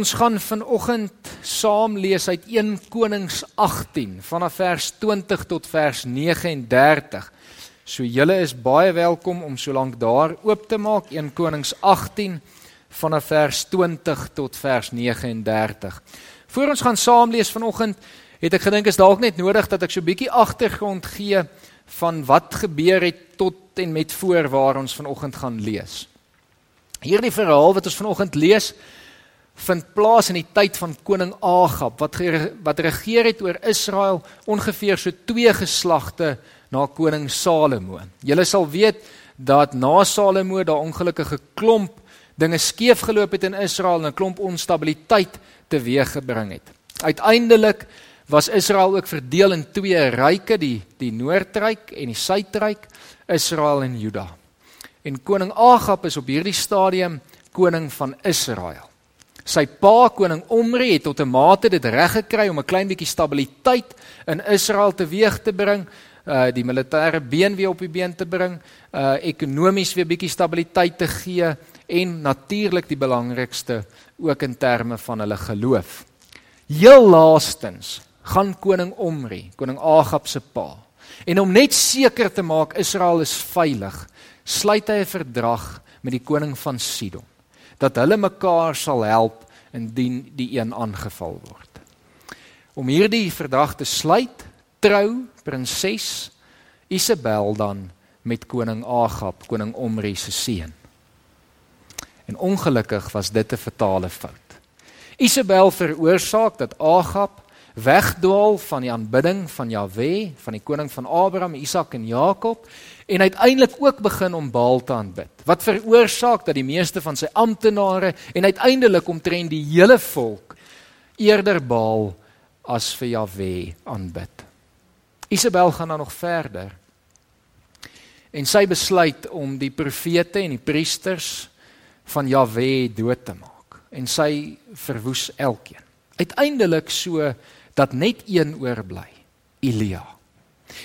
Ons gaan vanoggend saam lees uit 1 Konings 18 vanaf vers 20 tot vers 39. So julle is baie welkom om solank daar oop te maak 1 Konings 18 vanaf vers 20 tot vers 39. Voor ons gaan saam lees vanoggend, het ek gedink is dalk net nodig dat ek so 'n bietjie agtergrond gee van wat gebeur het tot en met voor waar ons vanoggend gaan lees. Hierdie verhaal wat ons vanoggend lees, vind plaas in die tyd van koning Agab wat wat regeer het oor Israel ongeveer so twee geslagte na koning Salomo. Julle sal weet dat na Salomo daar ongelukkige klomp dinge skeef geloop het in Israel en 'n klomp onstabiliteit teweeggebring het. Uiteindelik was Israel ook verdeel in twee ryke, die die Noordryk en die Suidryk, Israel en Juda. En koning Agab is op hierdie stadium koning van Israel. Sy pa koning Omri het tot 'n mate dit reg gekry om 'n klein bietjie stabiliteit in Israel teweeg te bring, uh die militêre been weer op die been te bring, uh ekonomies weer bietjie stabiliteit te gee en natuurlik die belangrikste ook in terme van hulle geloof. Heel laastens gaan koning Omri, koning Agab se pa. En om net seker te maak Israel is veilig, sluit hy 'n verdrag met die koning van Sidon dat hulle mekaar sal help indien die een aangeval word. Om hierdie verdrag te sluit, trou prinses Isabel dan met koning Agab, koning Omri se seun. En ongelukkig was dit 'n fatale fout. Isabel veroorsaak dat Agab wegdwaal van die aanbidding van Jahwe, van die koning van Abraham, Isak en Jakob en uiteindelik ook begin om Baal te aanbid. Wat veroorsaak dat die meeste van sy amptenare en uiteindelik omtrent die hele volk eerder Baal as vir Jahwe aanbid. Isabel gaan dan nog verder. En sy besluit om die profete en die priesters van Jahwe dood te maak en sy verwoes elkeen. Uiteindelik so dat net een oorbly, Elia.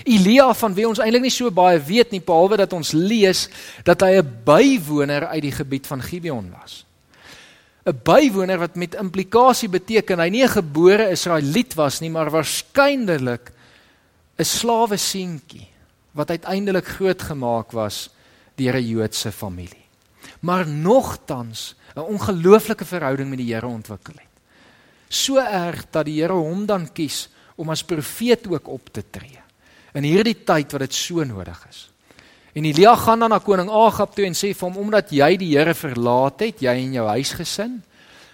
Elia van wie ons eintlik nie so baie weet nie behalwe dat ons lees dat hy 'n bywoner uit die gebied van Gibeon was. 'n Bywoner wat met implikasie beteken hy nie 'n gebore Israeliet was nie, maar waarskynlik 'n slawe seentjie wat uiteindelik grootgemaak was deur 'n Joodse familie. Maar nogtans 'n ongelooflike verhouding met die Here ontwikkel het. So erg dat die Here hom dan kies om as profeet ook op te tree in hierdie tyd wat dit so nodig is. En Elia gaan dan na koning Agab toe en sê vir hom omdat jy die Here verlaat het, jy en jou huisgesin,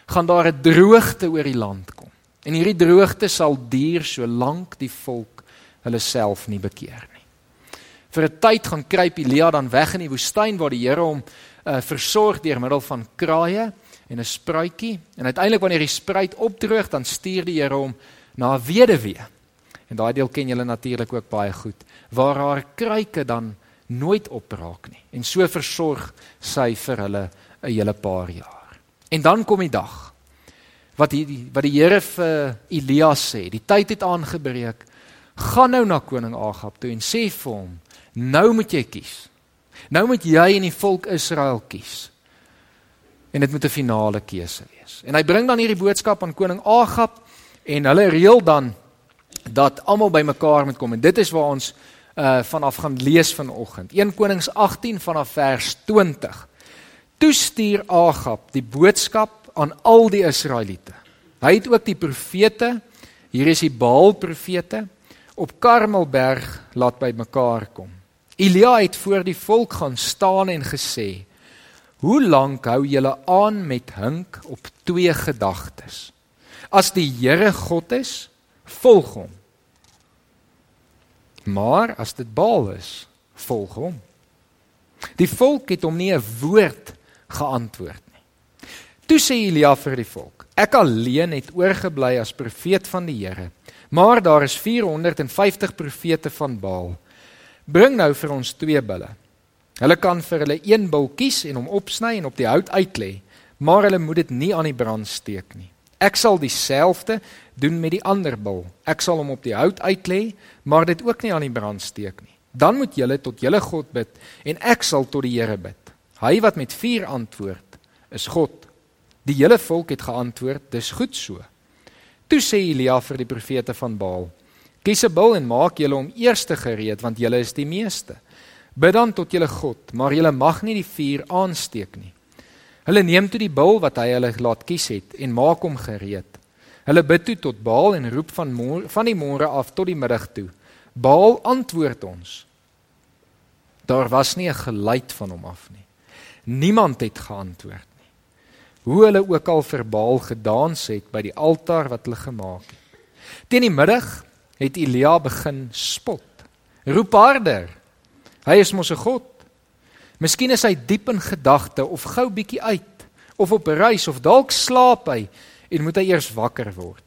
gaan daar 'n droogte oor die land kom. En hierdie droogte sal duur solank die volk hulle self nie bekeer nie. Vir 'n tyd gaan kruip Elia dan weg in die woestyn waar die Here hom uh, versorg deur middel van kraaie en 'n spruitjie en uiteindelik wanneer die spruit opdroog dan stuur die Here hom na 'n weduwee En daai deel ken julle natuurlik ook baie goed, waar haar kruike dan nooit opraak nie. En so versorg sy vir hulle 'n hele paar jaar. En dan kom die dag wat die wat die Here vir Elia sê, die tyd het aangebreek. Gaan nou na koning Agab toe en sê vir hom, nou moet jy kies. Nou moet jy en die volk Israel kies. En dit moet 'n finale keuse wees. En hy bring dan hierdie boodskap aan koning Agab en hulle reël dan dat almal bymekaar moet kom en dit is waar ons uh vanaf gaan lees vanoggend. 1 Konings 18 vanaf vers 20. Toe stuur Agab die boodskap aan al die Israeliete. Hy het ook die profete, hier is die Baal profete op Karmelberg laat bymekaar kom. Elia het voor die volk gaan staan en gesê: "Hoe lank hou julle aan met hink op twee gedagtes? As die Here God is, volg hom. Maar as dit Baal is, volg hom. Die volk het hom nie 'n woord geantwoord nie. Toe sê Elia vir die volk: Ek alleen het oorgebly as profeet van die Here, maar daar is 450 profete van Baal. Bring nou vir ons twee bulle. Hulle kan vir hulle een bul kies en hom opsny en op die hout uitlê, maar hulle moet dit nie aan die brand steek nie. Ek sal dieselfde doen met die ander bil. Ek sal hom op die hout uitlê, maar dit ook nie aan die brand steek nie. Dan moet julle tot julle God bid en ek sal tot die Here bid. Hy wat met vuur antwoord, is God. Die hele volk het geantwoord: "Dis goed so." Toe sê Elia vir die profete van Baal: "Kies 'n bil en maak julle om eerste gereed, want julle is die meeste. Bid dan tot julle God, maar julle mag nie die vuur aansteek nie." Hulle neem toe die bil wat hy hulle laat kies het en maak hom gereed. Hulle bid toe tot Baal en roep van môre van die môre af tot die middag toe. Baal antwoord ons. Daar was nie 'n geluid van hom af nie. Niemand het geantwoord nie. Hoe hulle ook al vir Baal gedans het by die altaar wat hulle gemaak het. Teen die middag het Elia begin spot. Roep harder. Hy is mos 'n god. Miskien is hy diep in gedagte of gou bietjie uit of op reis of dalk slaap hy en moet hy eers wakker word.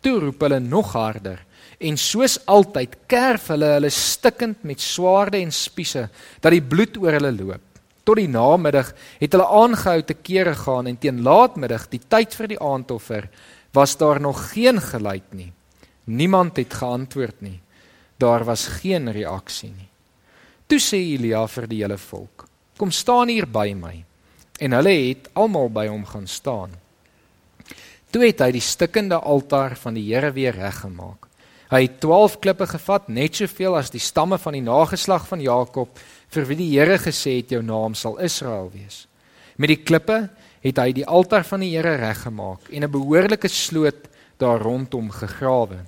Toe roep hulle nog harder en soos altyd kerf hulle hulle stikkend met swaarde en spiese dat die bloed oor hulle loop. Tot die namiddag het hulle aangehou te kere gaan en teen laatmiddag, die tyd vir die aandoffer, was daar nog geen geluid nie. Niemand het geantwoord nie. Daar was geen reaksie nie. Toe sê Elia vir die hele volk: "Kom staan hier by my." En hulle het almal by hom gaan staan. Toe het hy die stikkende altaar van die Here weer reggemaak. Hy het 12 klippe gevat, net soveel as die stamme van die nageslag van Jakob, vir wie die Here gesê het jou naam sal Israel wees. Met die klippe het hy die altaar van die Here reggemaak en 'n behoorlike sloot daar rondom gegrawe.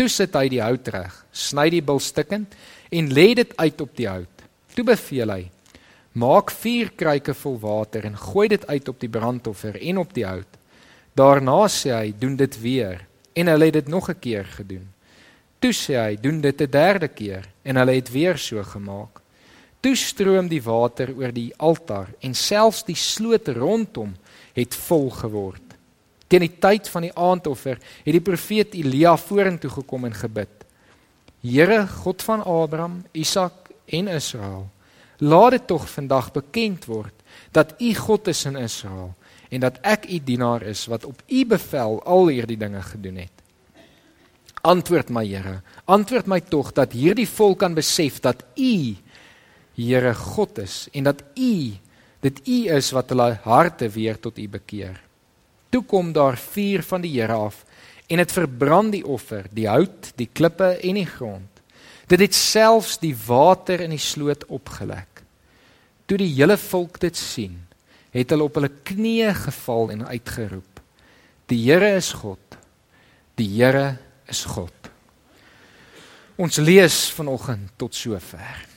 Toe sit hy die hout reg, sny die bil stukkend en lê dit uit op die hout. Toe beveel hy: Maak 4 kruike vol water en gooi dit uit op die brandoffer en op die hout. Daarna sê hy: "Doen dit weer." En hulle het dit nog 'n keer gedoen. Toe sê hy: "Doen dit 'n derde keer." En hulle het weer so gemaak. Toe stroom die water oor die altaar en selfs die sloot rondom het vol geword. Teen die tyd van die aandoffer het die profeet Elia vorentoe gekom en gebid: "Here, God van Abraham, Isak en Israel, laat dit tog vandag bekend word dat U God is in Israel." en dat ek u dienaar is wat op u bevel al hierdie dinge gedoen het. Antwoord my Here, antwoord my tog dat hierdie volk kan besef dat u Here God is en dat u dit u is wat hulle harte weer tot u bekeer. Toe kom daar vuur van die Here af en dit verbrand die offer, die hout, die klippe en die grond. Dit het selfs die water in die sloot opgelek. Toe die hele volk dit sien, het hulle op hulle knieë geval en uitgeroep: Die Here is God. Die Here is God. Ons lees vanoggend tot sover.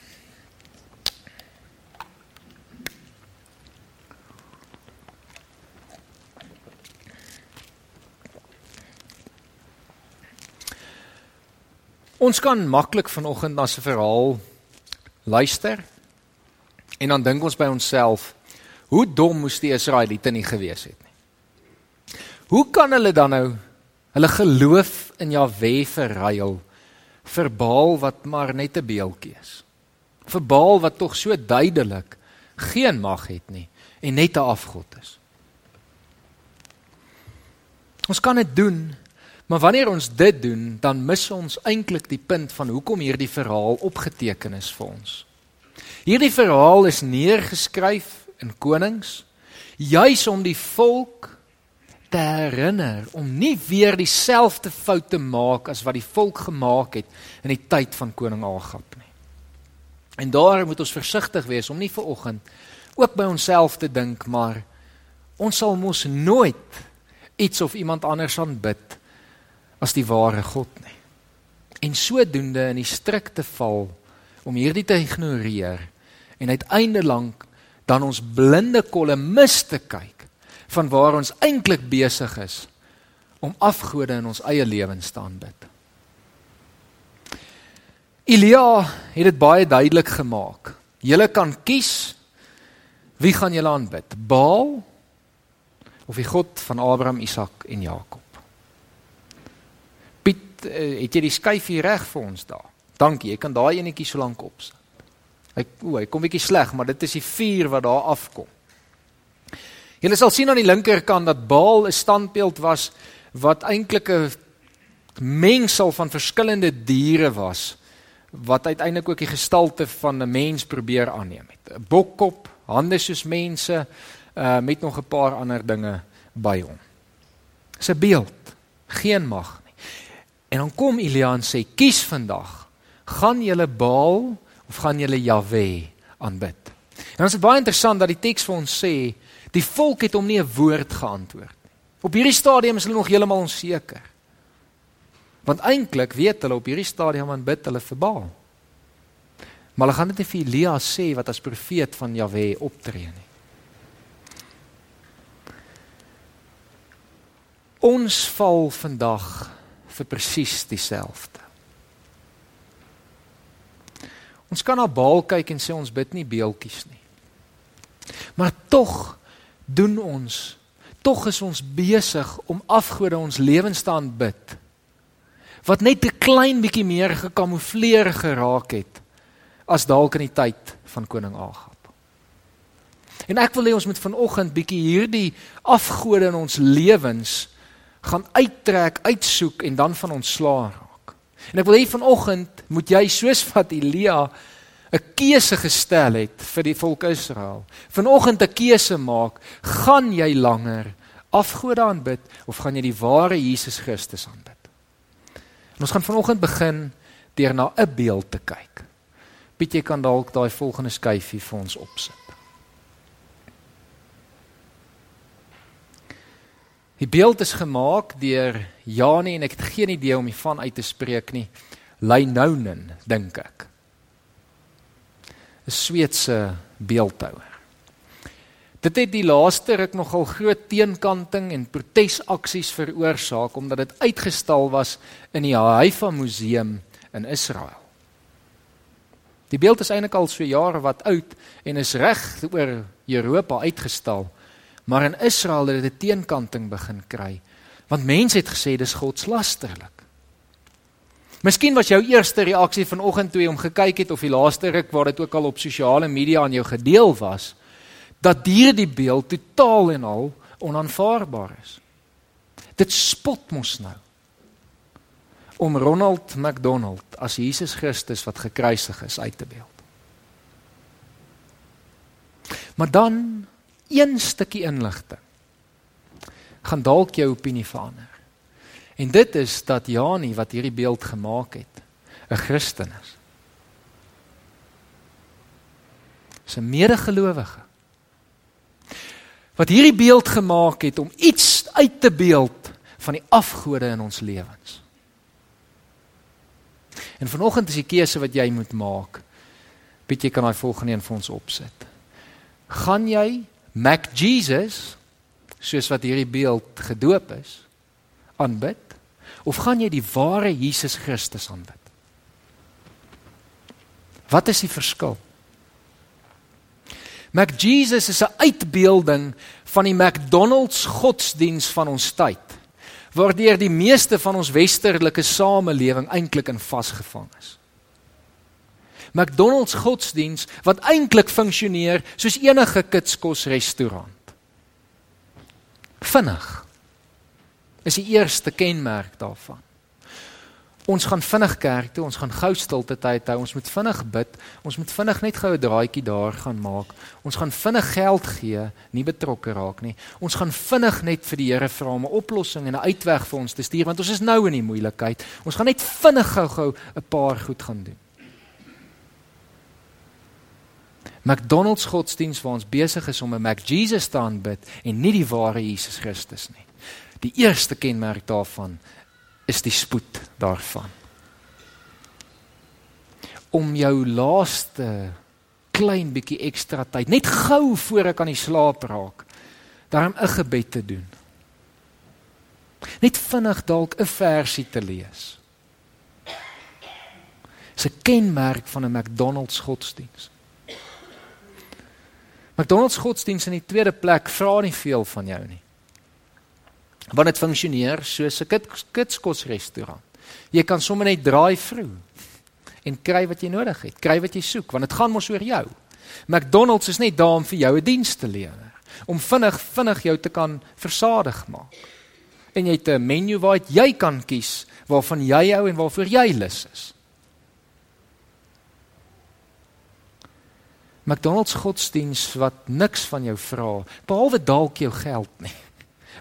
Ons kan maklik vanoggend na 'n verhaal luister en dan dink ons by onsself Hoe dom moes die Israeliete nie gewees het nie. Hoe kan hulle dan nou hulle geloof in Jahwe verruil vir Baal wat maar net 'n beeltjie is? Vir Baal wat tog so duidelik geen mag het nie en net 'n afgod is. Ons kan dit doen, maar wanneer ons dit doen, dan mis ons eintlik die punt van hoekom hierdie verhaal opgeteken is vir ons. Hierdie verhaal is neergeskryf in konings juis om die volk te herinner om nie weer dieselfde fout te maak as wat die volk gemaak het in die tyd van koning Agab nie. En daar moet ons versigtig wees om nie ver oggend ook by onsself te dink maar ons sal mos nooit iets of iemand anders aanbid as die ware God nie. En sodoende in die strikte val om hierdie te ignoreer en uiteindelik dan ons blinde kolle mis te kyk van waar ons eintlik besig is om afgode in ons eie lewens te aanbid. Elia het dit baie duidelik gemaak. Julle kan kies wie gaan julle aanbid? Baal of die God van Abraham, Isak en Jakob? Eh, het jy die skyfie reg vir ons daar? Dankie, jy kan daai enetjie so lank opsit. Hy o, hy kom bietjie sleg, maar dit is die vuur wat daar afkom. Julle sal sien aan die linkerkant dat Baal 'n standbeeld was wat eintlik 'n mengsel van verskillende diere was wat uiteindelik ook die gestalte van 'n mens probeer aanneem het. 'n Bokkop, hande soos mense, uh met nog 'n paar ander dinge by hom. Dis 'n beeld, geen mag. En dan kom Elia en sê: "Kies vandag, gaan julle Baal of gaan julle Jahwe aanbid?" En dan is baie interessant dat die teks vir ons sê die volk het hom nie 'n woord geantwoord nie. Op hierdie stadium is hulle nog heeltemal onseker. Want eintlik weet hulle op hierdie stadium aanbid hulle vir Baal. Maar hulle gaan dit nie vir Elia sê wat as profeet van Jahwe optree nie. Ons val vandag vir presies dieselfde. Ons kan na Baal kyk en sê ons bid nie beeltjies nie. Maar tog doen ons, tog is ons besig om afgode ons lewens te aanbid wat net 'n klein bietjie meer gekamoufleer geraak het as dalk in die tyd van koning Agab. En ek wil hê ons moet vanoggend bietjie hierdie afgode in ons lewens gaan uittrek, uitsoek en dan van ontslaa raak. En ek wil hê vanoggend moet jy soos wat Elia 'n keuse gestel het vir die volk Israel. Vanoggend 'n keuse maak, gaan jy langer afgode aanbid of gaan jy die ware Jesus Christus aanbid? En ons gaan vanoggend begin deur na 'n beeld te kyk. Piet jy kan dalk daai volgende skyfie vir ons opsit. Die beeld is gemaak deur Jani en ek het geen idee om hiervan uit te spreek nie. Lynounen dink ek. 'n Sweedse beeldhouer. Dit het die laaste ruk nogal groot teenkanting en protesaksies veroorsaak omdat dit uitgestal was in die Haifa Museum in Israel. Die beeld is eintlik al so jare wat oud en is reg oor Europa uitgestal. Maar in Israel het dit 'n teenkanting begin kry want mense het gesê dis godslasterlik. Miskien was jou eerste reaksie vanoggend toe jy hom gekyk het of die laaste ruk waar dit ook al op sosiale media aan jou gedeel was dat hierdie beeld totaal en al onaanvaarbaar is. Dit spot mos nou om Ronald McDonald as Jesus Christus wat gekruisig is uit te beeld. Maar dan een stukkie inligting gaan dalk jou opinie verander. En dit is dat Jani wat hierdie beeld gemaak het, 'n Christen is. 'n medegelowige wat hierdie beeld gemaak het om iets uit te beeld van die afgode in ons lewens. En vanoggend is die keuse wat jy moet maak. Piet jy kan daai volgende een vir ons opsit. Gaan jy Mac Jesus soos wat hierdie beeld gedoop is aanbid of gaan jy die ware Jesus Christus aanbid? Wat is die verskil? Mac Jesus is 'n uitbeelding van die McDonald's godsdiens van ons tyd. Waardeur die meeste van ons westerlike samelewing eintlik in vasgevang is. McDonald's godsdiens wat eintlik funksioneer soos enige kitskosrestaurant. Vinnig is die eerste kenmerk daarvan. Ons gaan vinnig kerk toe, ons gaan gou stilte tyd hou, ons moet vinnig bid, ons moet vinnig net gou 'n draaitjie daar gaan maak. Ons gaan vinnig geld gee, nie betrokke raak nie. Ons gaan vinnig net vir die Here vra om 'n oplossing en 'n uitweg vir ons te stuur want ons is nou in die moeilikheid. Ons gaan net vinnig gou-gou 'n paar goed gaan doen. McDonald's godsdiens waar ons besig is om 'n Mac Jesus te aanbid en nie die ware Jesus Christus nie. Die eerste kenmerk daarvan is die spoed daarvan. Om jou laaste klein bietjie ekstra tyd net gou voor ek aan die slaap raak, daarom 'n gebed te doen. Net vinnig dalk 'n versie te lees. Dis 'n kenmerk van 'n McDonald's godsdiens. McDonald's godsdiens in die tweede plek vra nie veel van jou nie want dit funksioneer soos 'n kitskosrestaurant. Jy kan sommer net draai vroeg en kry wat jy nodig het, kry wat jy soek want dit gaan mos oor jou. McDonald's is net daar om vir jou 'n diens te lewer, om vinnig vinnig jou te kan versadig maak. En jy het 'n menu waar jy kan kies waarvan jy hou en waarvoor jy lus is. McDonald's godsdiens wat niks van jou vra behalwe dalk jou geld nie.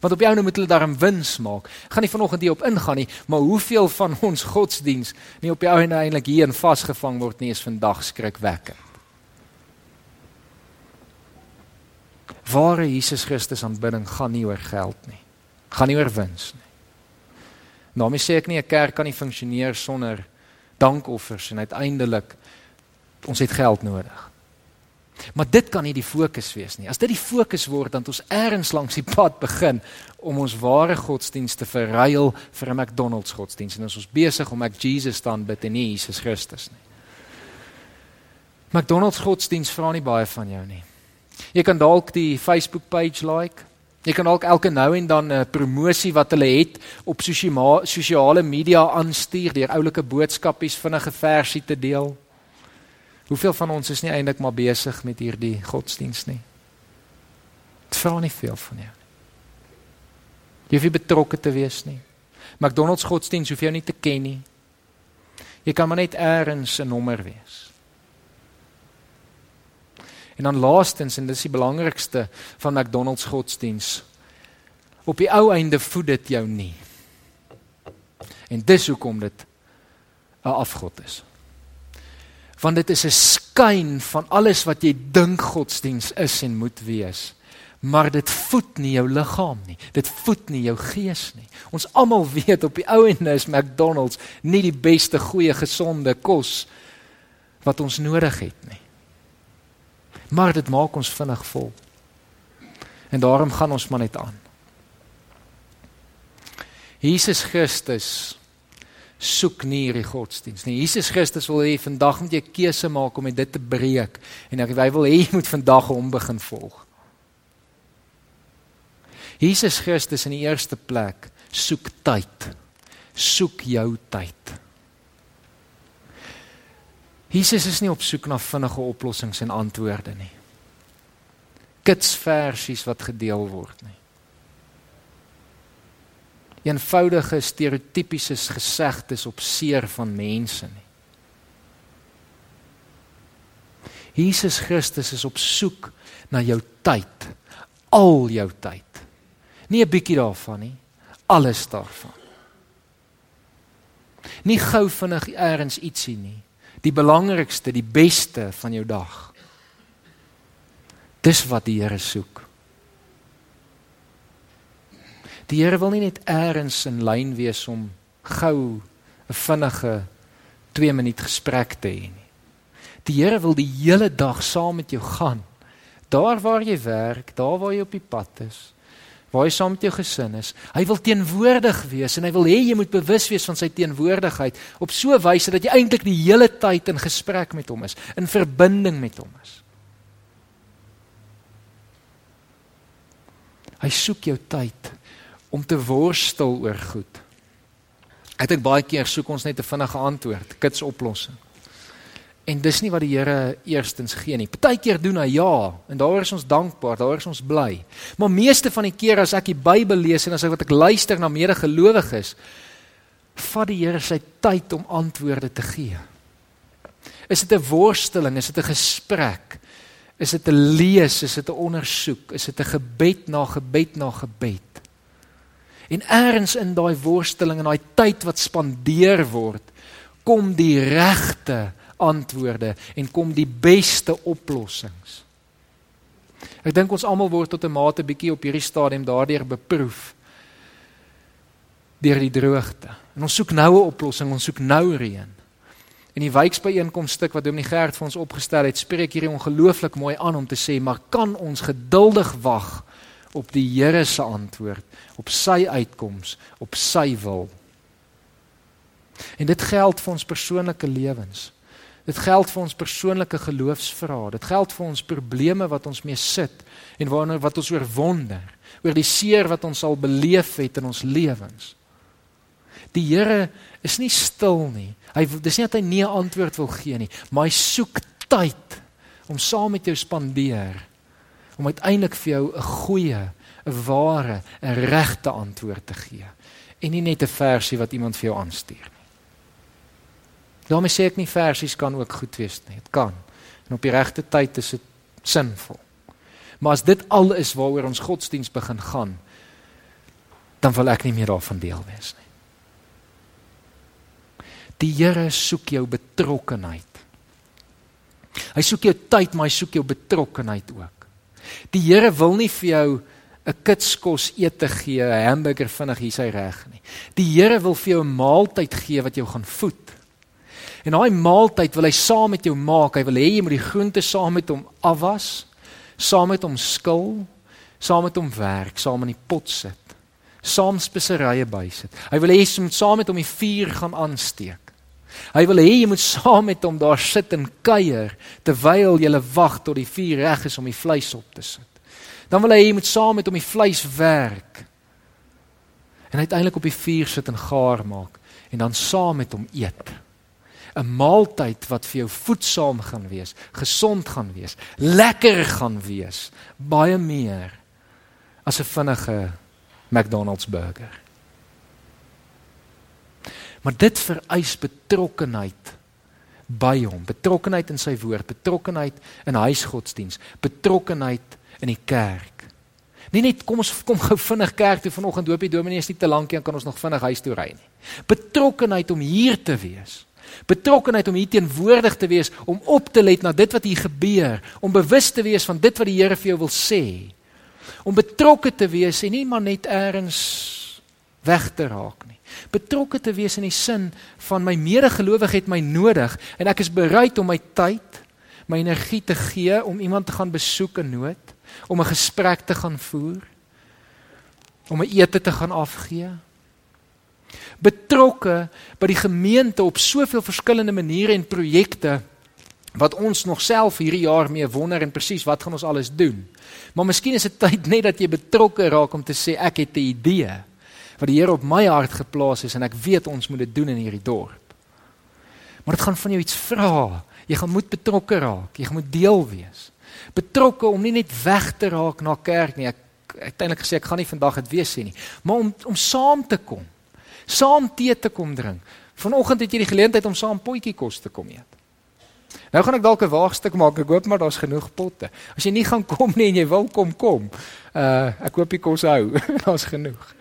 Want op jou nou moet hulle daarom wins maak. Gaan nie vanoggend hier op ingaan nie, maar hoeveel van ons godsdiens nie op jou nou eintlik hier in vasgevang word nie is vandag skrikwekkend. Ware Jesus Christus aanbidding gaan nie oor geld nie. Gaan nie oor wins nie. Daarmee sê ek nie 'n kerk kan nie funksioneer sonder dankoffers en uiteindelik ons het geld nodig. Maar dit kan nie die fokus wees nie. As dit die fokus word dan ons eers langs die pad begin om ons ware godsdienste te verruil vir 'n McDonald's godsdienst en ons is besig om ek Jesus te aanbid en nie Jesus Christus nie. McDonald's godsdienst vra nie baie van jou nie. Jy kan dalk die Facebook page like. Jy kan dalk elke nou en dan 'n promosie wat hulle het op sosiale media aanstuur deur oulike boodskapies vinnige versie te deel. Hoeveel van ons is nie eintlik maar besig met hierdie godsdiens nie? Dit vra nie veel van jou. Jy hoef nie betrokke te wees nie. McDonald's godsdiens hoef jou nie te ken nie. Jy kan maar net eers 'n nommer wees. En dan laastens en dis die belangrikste van McDonald's godsdiens. Op die ou einde voed dit jou nie. En dis hoekom dit 'n afgod is want dit is 'n skyn van alles wat jy dink godsdiens is en moet wees. Maar dit voed nie jou liggaam nie. Dit voed nie jou gees nie. Ons almal weet op die ou en is McDonald's nie die beste goeie gesonde kos wat ons nodig het nie. Maar dit maak ons vinnig vol. En daarom gaan ons maar net aan. Jesus Christus soek nie hierdie godsdiens nie. Jesus Christus wil hê vandag moet jy keuse maak om dit te breek en hy wil hê jy moet vandag hom begin volg. Jesus Christus in die eerste plek soek tyd. Soek jou tyd. Jesus is nie op soek na vinnige oplossings en antwoorde nie. Kitsversies wat gedeel word nie eenvoudige stereotypiese gesegdes op seer van mense nie. Jesus Christus is op soek na jou tyd, al jou tyd. Nie 'n bietjie daarvan nie, alles daarvan. Nie gou vinnig eers ietsie nie, die belangrikste, die beste van jou dag. Dis wat die Here soek. Die Here wil nie net eers in lyn wees om gou 'n vinnige 2 minuut gesprek te hê nie. Die Here wil die hele dag saam met jou gaan. Daar waar jy werk, daar waar jy op die pad is, waar jy saam met jou gesin is. Hy wil teenwoordig wees en hy wil hê jy moet bewus wees van sy teenwoordigheid op so 'n wyse dat jy eintlik die hele tyd in gesprek met hom is, in verbinding met hom is. Hy soek jou tyd om te worstel oor goed. Ek dink baie keer soek ons net 'n vinnige antwoord, kits oplossing. En dis nie wat die Here eerstens gee nie. Partykeer doen hy ja, en daar is ons dankbaar, daar is ons bly. Maar meeste van die keer as ek die Bybel lees en as ek wat ek luister na medegelowiges, vat die Here sy tyd om antwoorde te gee. Is dit 'n worsteling, is dit 'n gesprek? Is dit 'n lees, is dit 'n ondersoek, is dit 'n gebed na gebed na gebed? En eers in daai worsteling en daai tyd wat spandeer word, kom die regte antwoorde en kom die beste oplossings. Ek dink ons almal word tot 'n mate bietjie op hierdie stadium daardeur beproef deur die droogte. En ons soek nou 'n oplossing, ons soek nou reën. En die wijksbyeenkomstuk wat Dominee Gert vir ons opgestel het, spreek hierdie ongelooflik mooi aan om te sê, maar kan ons geduldig wag op die Here se antwoord, op sy uitkoms, op sy wil. En dit geld vir ons persoonlike lewens. Dit geld vir ons persoonlike geloofsvrae. Dit geld vir ons probleme wat ons mee sit en waarna wat ons oorwonder, oor die seer wat ons al beleef het in ons lewens. Die Here is nie stil nie. Hy dis nie dat hy nie 'n antwoord wil gee nie, maar hy soek tyd om saam met jou spandeer om uiteindelik vir jou 'n goeie, 'n ware, 'n regte antwoord te gee en nie net 'n versie wat iemand vir jou aanstuur nie. Daarmee sê ek nie versies kan ook goed wees nie. Dit kan. En op die regte tyd is dit sinvol. Maar as dit al is waaroor ons godsdiens begin gaan, dan wil ek nie meer daarvan deel wees nie. Die Here soek jou betrokkenheid. Hy soek jou tyd, maar hy soek jou betrokkenheid ook. Die Here wil nie vir jou 'n kitskos ete gee, 'n hamburger vinnig hier sy reg nie. Die Here wil vir jou 'n maaltyd gee wat jou gaan voed. En daai maaltyd wil hy saam met jou maak. Hy wil hê jy moet die groente saam met hom afwas, saam met hom skil, saam met hom werk, saam in die pot sit, saam speserye bysit. Hy wil hê jy moet saam met hom die vuur gaan aansteek. Hy wil hê jy moet saam met hom daar sit en kuier terwyl jy wag tot die vuur reg is om die vleis op te sit. Dan wil hy hê jy moet saam met hom die vleis werk. En uiteindelik op die vuur sit en gaar maak en dan saam met hom eet. 'n Maaltyd wat vir jou voedsaam gaan wees, gesond gaan wees, lekker gaan wees, baie meer as 'n vinnige McDonald's burger. Maar dit vereis betrokkenheid by hom, betrokkenheid in sy woord, betrokkenheid in huisgodsdiens, betrokkenheid in die kerk. Nie net kom ons kom gou vinnig kerk toe vanoggend doop die dominee is nie te lank nie, kan ons nog vinnig huis toe ry nie. Betrokkenheid om hier te wees. Betrokkenheid om hier teenwoordig te wees, om op te let na dit wat hier gebeur, om bewus te wees van dit wat die Here vir jou wil sê. Om betrokke te wees en nie maar net eers weg te raak nie. Betrokke te wees in die sin van my medegelowige het my nodig en ek is bereid om my tyd, my energie te gee om iemand te gaan besoek in nood om 'n gesprek te gaan voer, om 'n ete te gaan afgee. Betrokke by die gemeente op soveel verskillende maniere en projekte wat ons nog self hierdie jaar mee wonder en presies wat gaan ons alles doen. Maar miskien is dit tyd net dat jy betrokke raak om te sê ek het 'n idee wat die Here op my hart geplaas het en ek weet ons moet dit doen in hierdie dorp. Maar dit gaan van jou iets vra. Jy gaan moet betrokke raak. Jy gaan moet deel wees betrokke om nie net weg te raak na kerk nie. Ek uiteindelik gesê ek gaan nie vandag dit weer sê nie, maar om om saam te kom. Saam tee te kom drink. Vanoggend het jy die geleentheid om saam potjie kos te kom eet. Nou gaan ek dalk 'n waagstuk maak. Ek hoop maar daar's genoeg potte. As jy nie gaan kom nie en jy wil kom kom. Uh ek hoop die kos hou. daar's genoeg.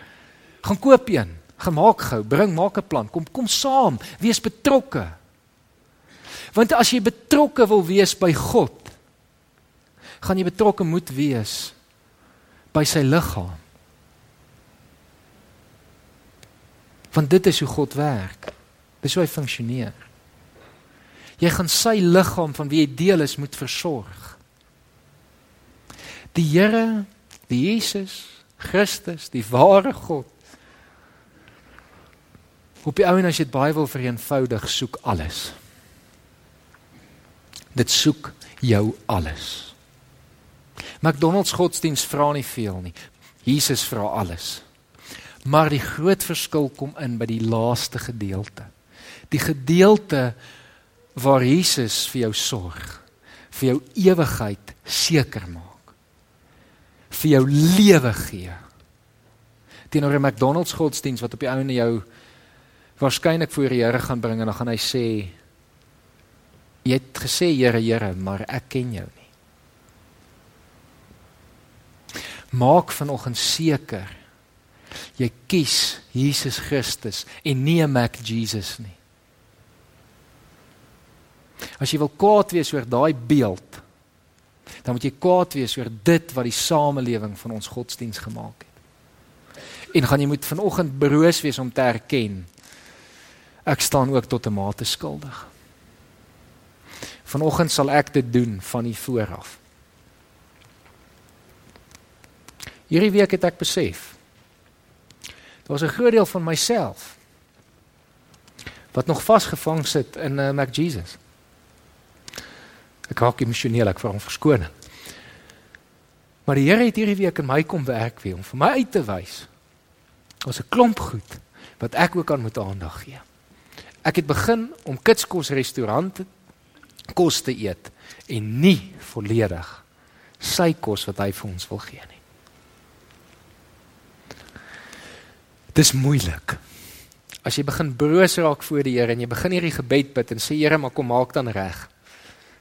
Gaan koop een. Gemaak gou. Bring maak 'n plan. Kom kom saam. Wees betrokke. Want as jy betrokke wil wees by God, gaan jy betrokke moet wees by sy liggaam. Want dit is hoe God werk. Dis hoe hy funksioneer. Jy gaan sy liggaam van wie jy deel is moet versorg. Die Here, die Jesus Christus, die ware God. Op die ouene as jy dit baie wil vereenvoudig, soek alles. Dit soek jou alles. McDonald's godsdiens vra nie veel nie. Jesus vra alles. Maar die groot verskil kom in by die laaste gedeelte. Die gedeelte waar Jesus vir jou sorg, vir jou ewigheid seker maak. vir jou lewe gee. Teenoor 'n McDonald's godsdiens wat op die ouene jou waarskynlik voor die Here gaan bring en dan gaan hy sê jy het gesê Here Here, maar ek ken jou nie. maak vanoggend seker jy kies Jesus Christus en nie 'n Mac Jesus nie. As jy wil kwaad wees oor daai beeld, dan moet jy kwaad wees oor dit wat die samelewing van ons godsdiens gemaak het. En gaan jy moet vanoggend broos wees om te erken ek staan ook tot 'n mate skuldig. Vanoggend sal ek dit doen van die vooraf. Hierdie week het ek besef daar was 'n groot deel van myself wat nog vasgevang sit in uh, Mac Jesus. Ek raak emosioneel, ek vra om verskoning. Maar die Here het hierdie week in my kom werk weer om vir my uit te wys. Ons 'n klomp goed wat ek ook aan moet aandag gee. Ek het begin om kitskos restaurante kos te eet en nie volledig sy kos wat hy vir ons wil gee nie. Dis moeilik. As jy begin broos raak voor die Here en jy begin hierdie gebed bid en sê Here, maar kom maak dan reg.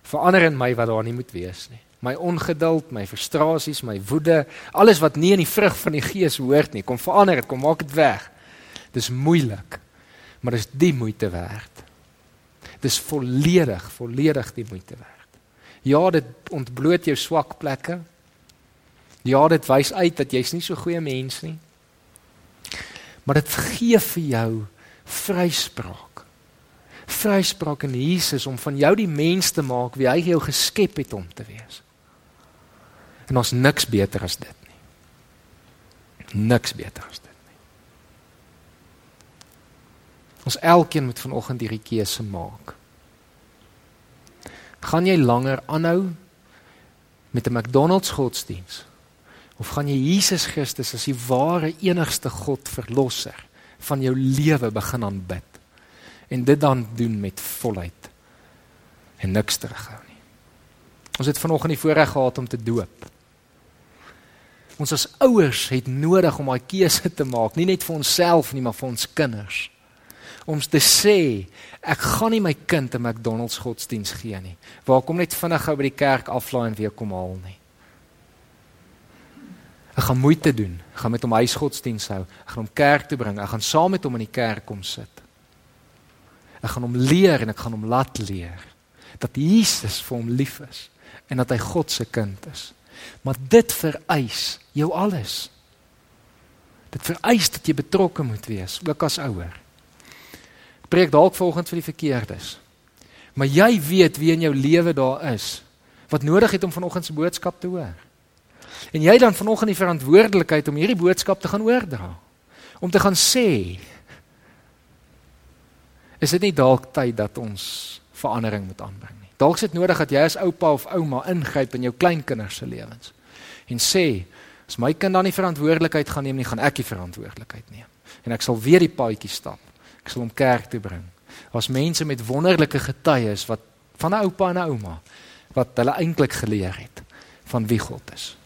Verander in my wat daar nie moet wees nie. My ongeduld, my frustrasies, my woede, alles wat nie in die vrug van die Gees hoort nie, kom verander dit, kom maak dit weg. Dis moeilik, maar dis die moeite werd. Dis volledig, volledig die moeite werd. Ja, dit ontbloot jou swak plekke. Ja, dit wys uit dat jy's nie so goeie mens nie. Maar dit gee vir jou vryspraak. Vryspraak in Jesus om van jou die mens te maak wie hy jou geskep het om te wees. En ons niks beter as dit nie. Niks beter as dit nie. Ons elkeen moet vanoggend hierdie keuse maak. Gaan jy langer aanhou met 'n McDonald's godsdiens of gaan jy Jesus Christus as die ware enigste God verlosser van jou lewe begin aanbid en dit dan doen met volheid en niks terughou nie. Ons het vanoggend die voorreg gehad om te doop. Ons as ouers het nodig om daai keuse te maak, nie net vir onsself nie, maar vir ons kinders. Om te sê, ek gaan nie my kind 'n McDonald's godsdiens gee nie. Waar kom net vinnig gou by die kerk aflaai en weer kom haal nie. Ek gaan moeite doen. Ek gaan met hom huisgodsdiens hou. Ek gaan hom kerk toe bring. Ek gaan saam met hom in die kerk kom sit. Ek gaan hom leer en ek gaan hom laat leer dat Jesus vir hom lief is en dat hy God se kind is. Maar dit vereis jou alles. Dit vereis dat jy betrokke moet wees, ook as ouer. Preek dalk volgens vir die verkeerdes. Maar jy weet wie in jou lewe daar is wat nodig het om vanoggend se boodskap te hoor. En jy dan vanoggend die verantwoordelikheid om hierdie boodskap te gaan oordra. Om te gaan sê Is dit nie dalk tyd dat ons verandering moet aanbring nie? Dalk is dit nodig dat jy as oupa of ouma ingryp in jou kleinkinders se lewens en sê As my kind dan nie verantwoordelikheid gaan neem nie, gaan ek die verantwoordelikheid neem. En ek sal weer die paadjie stap. Ek sal hom kerk toe bring. Daar's mense met wonderlike getuies wat van 'n oupa en 'n ouma wat hulle eintlik geleer het van wie God is.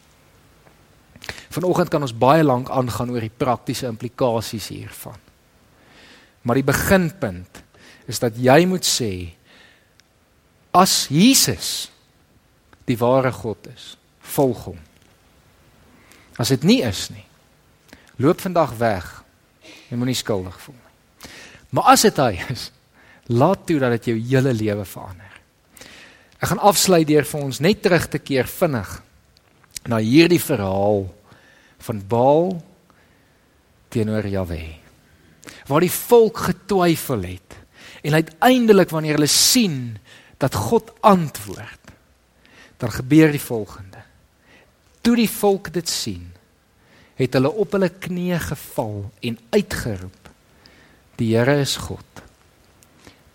Vanoggend kan ons baie lank aangaan oor die praktiese implikasies hiervan. Maar die beginpunt is dat jy moet sê as Jesus die ware God is, volg hom. As dit nie is nie, loop vandag weg en moenie skuldig voel. Maar as dit hy is, laat toe dat dit jou hele lewe verander. Ek gaan afsluit deur vir ons net terug te keer vinnig na hierdie verhaal van Baal teenoor Jahwe. Waar die volk getwyfel het en uiteindelik wanneer hulle sien dat God antwoord, dan gebeur die volgende toe die volk dit sien, het hulle op hulle knieë geval en uitgeroep: Die Here is God.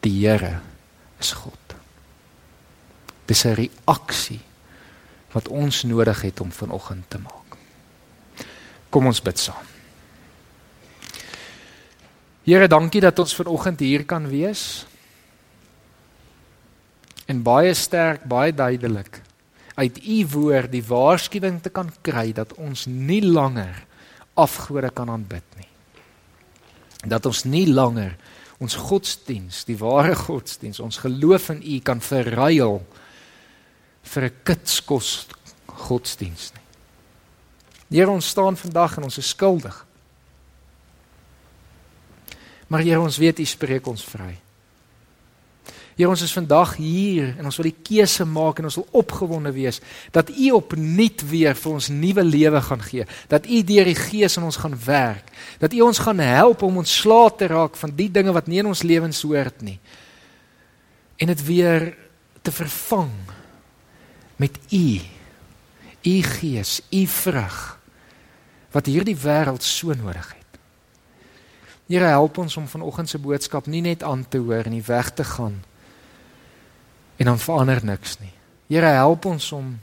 Die Here is God. Dis 'n reaksie wat ons nodig het om vanoggend te maak. Kom ons bid saam. Here, dankie dat ons vanoggend hier kan wees. En baie sterk, baie duidelik uit u woord die waarskuwing te kan kry dat ons nie langer afgode kan aanbid nie. Dat ons nie langer ons godsdiens, die ware godsdiens, ons geloof in u kan verruil vir 'n kitskos godsdiens nie. Here ons staan vandag en ons is skuldig. Maar Here ons weet u spreek ons vry. Here ons is vandag hier en ons wil die keuse maak en ons wil opgewonde wees dat U opnuut weer vir ons nuwe lewe gaan gee. Dat U deur die Gees in ons gaan werk. Dat U ons gaan help om ontslae te raak van die dinge wat nie in ons lewens hoort nie. En dit weer te vervang met U. U Gees, U vrug wat hierdie wêreld so nodig het. Here help ons om vanoggend se boodskap nie net aan te hoor en nie weg te gaan en dan verander niks nie. Here help ons om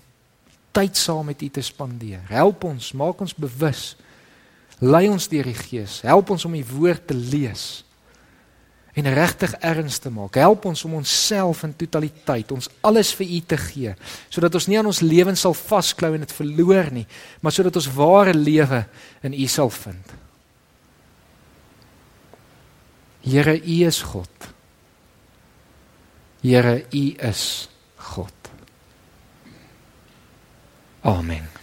tyd saam met U te spandeer. Help ons, maak ons bewus. Lei ons deur die Gees. Help ons om U woord te lees en regtig erns te maak. Help ons om onsself in totaliteit, ons alles vir U te gee, sodat ons nie aan ons lewens sal vasklou en dit verloor nie, maar sodat ons ware lewe in U sal vind. Here, U is God. Here, U is God. Amen.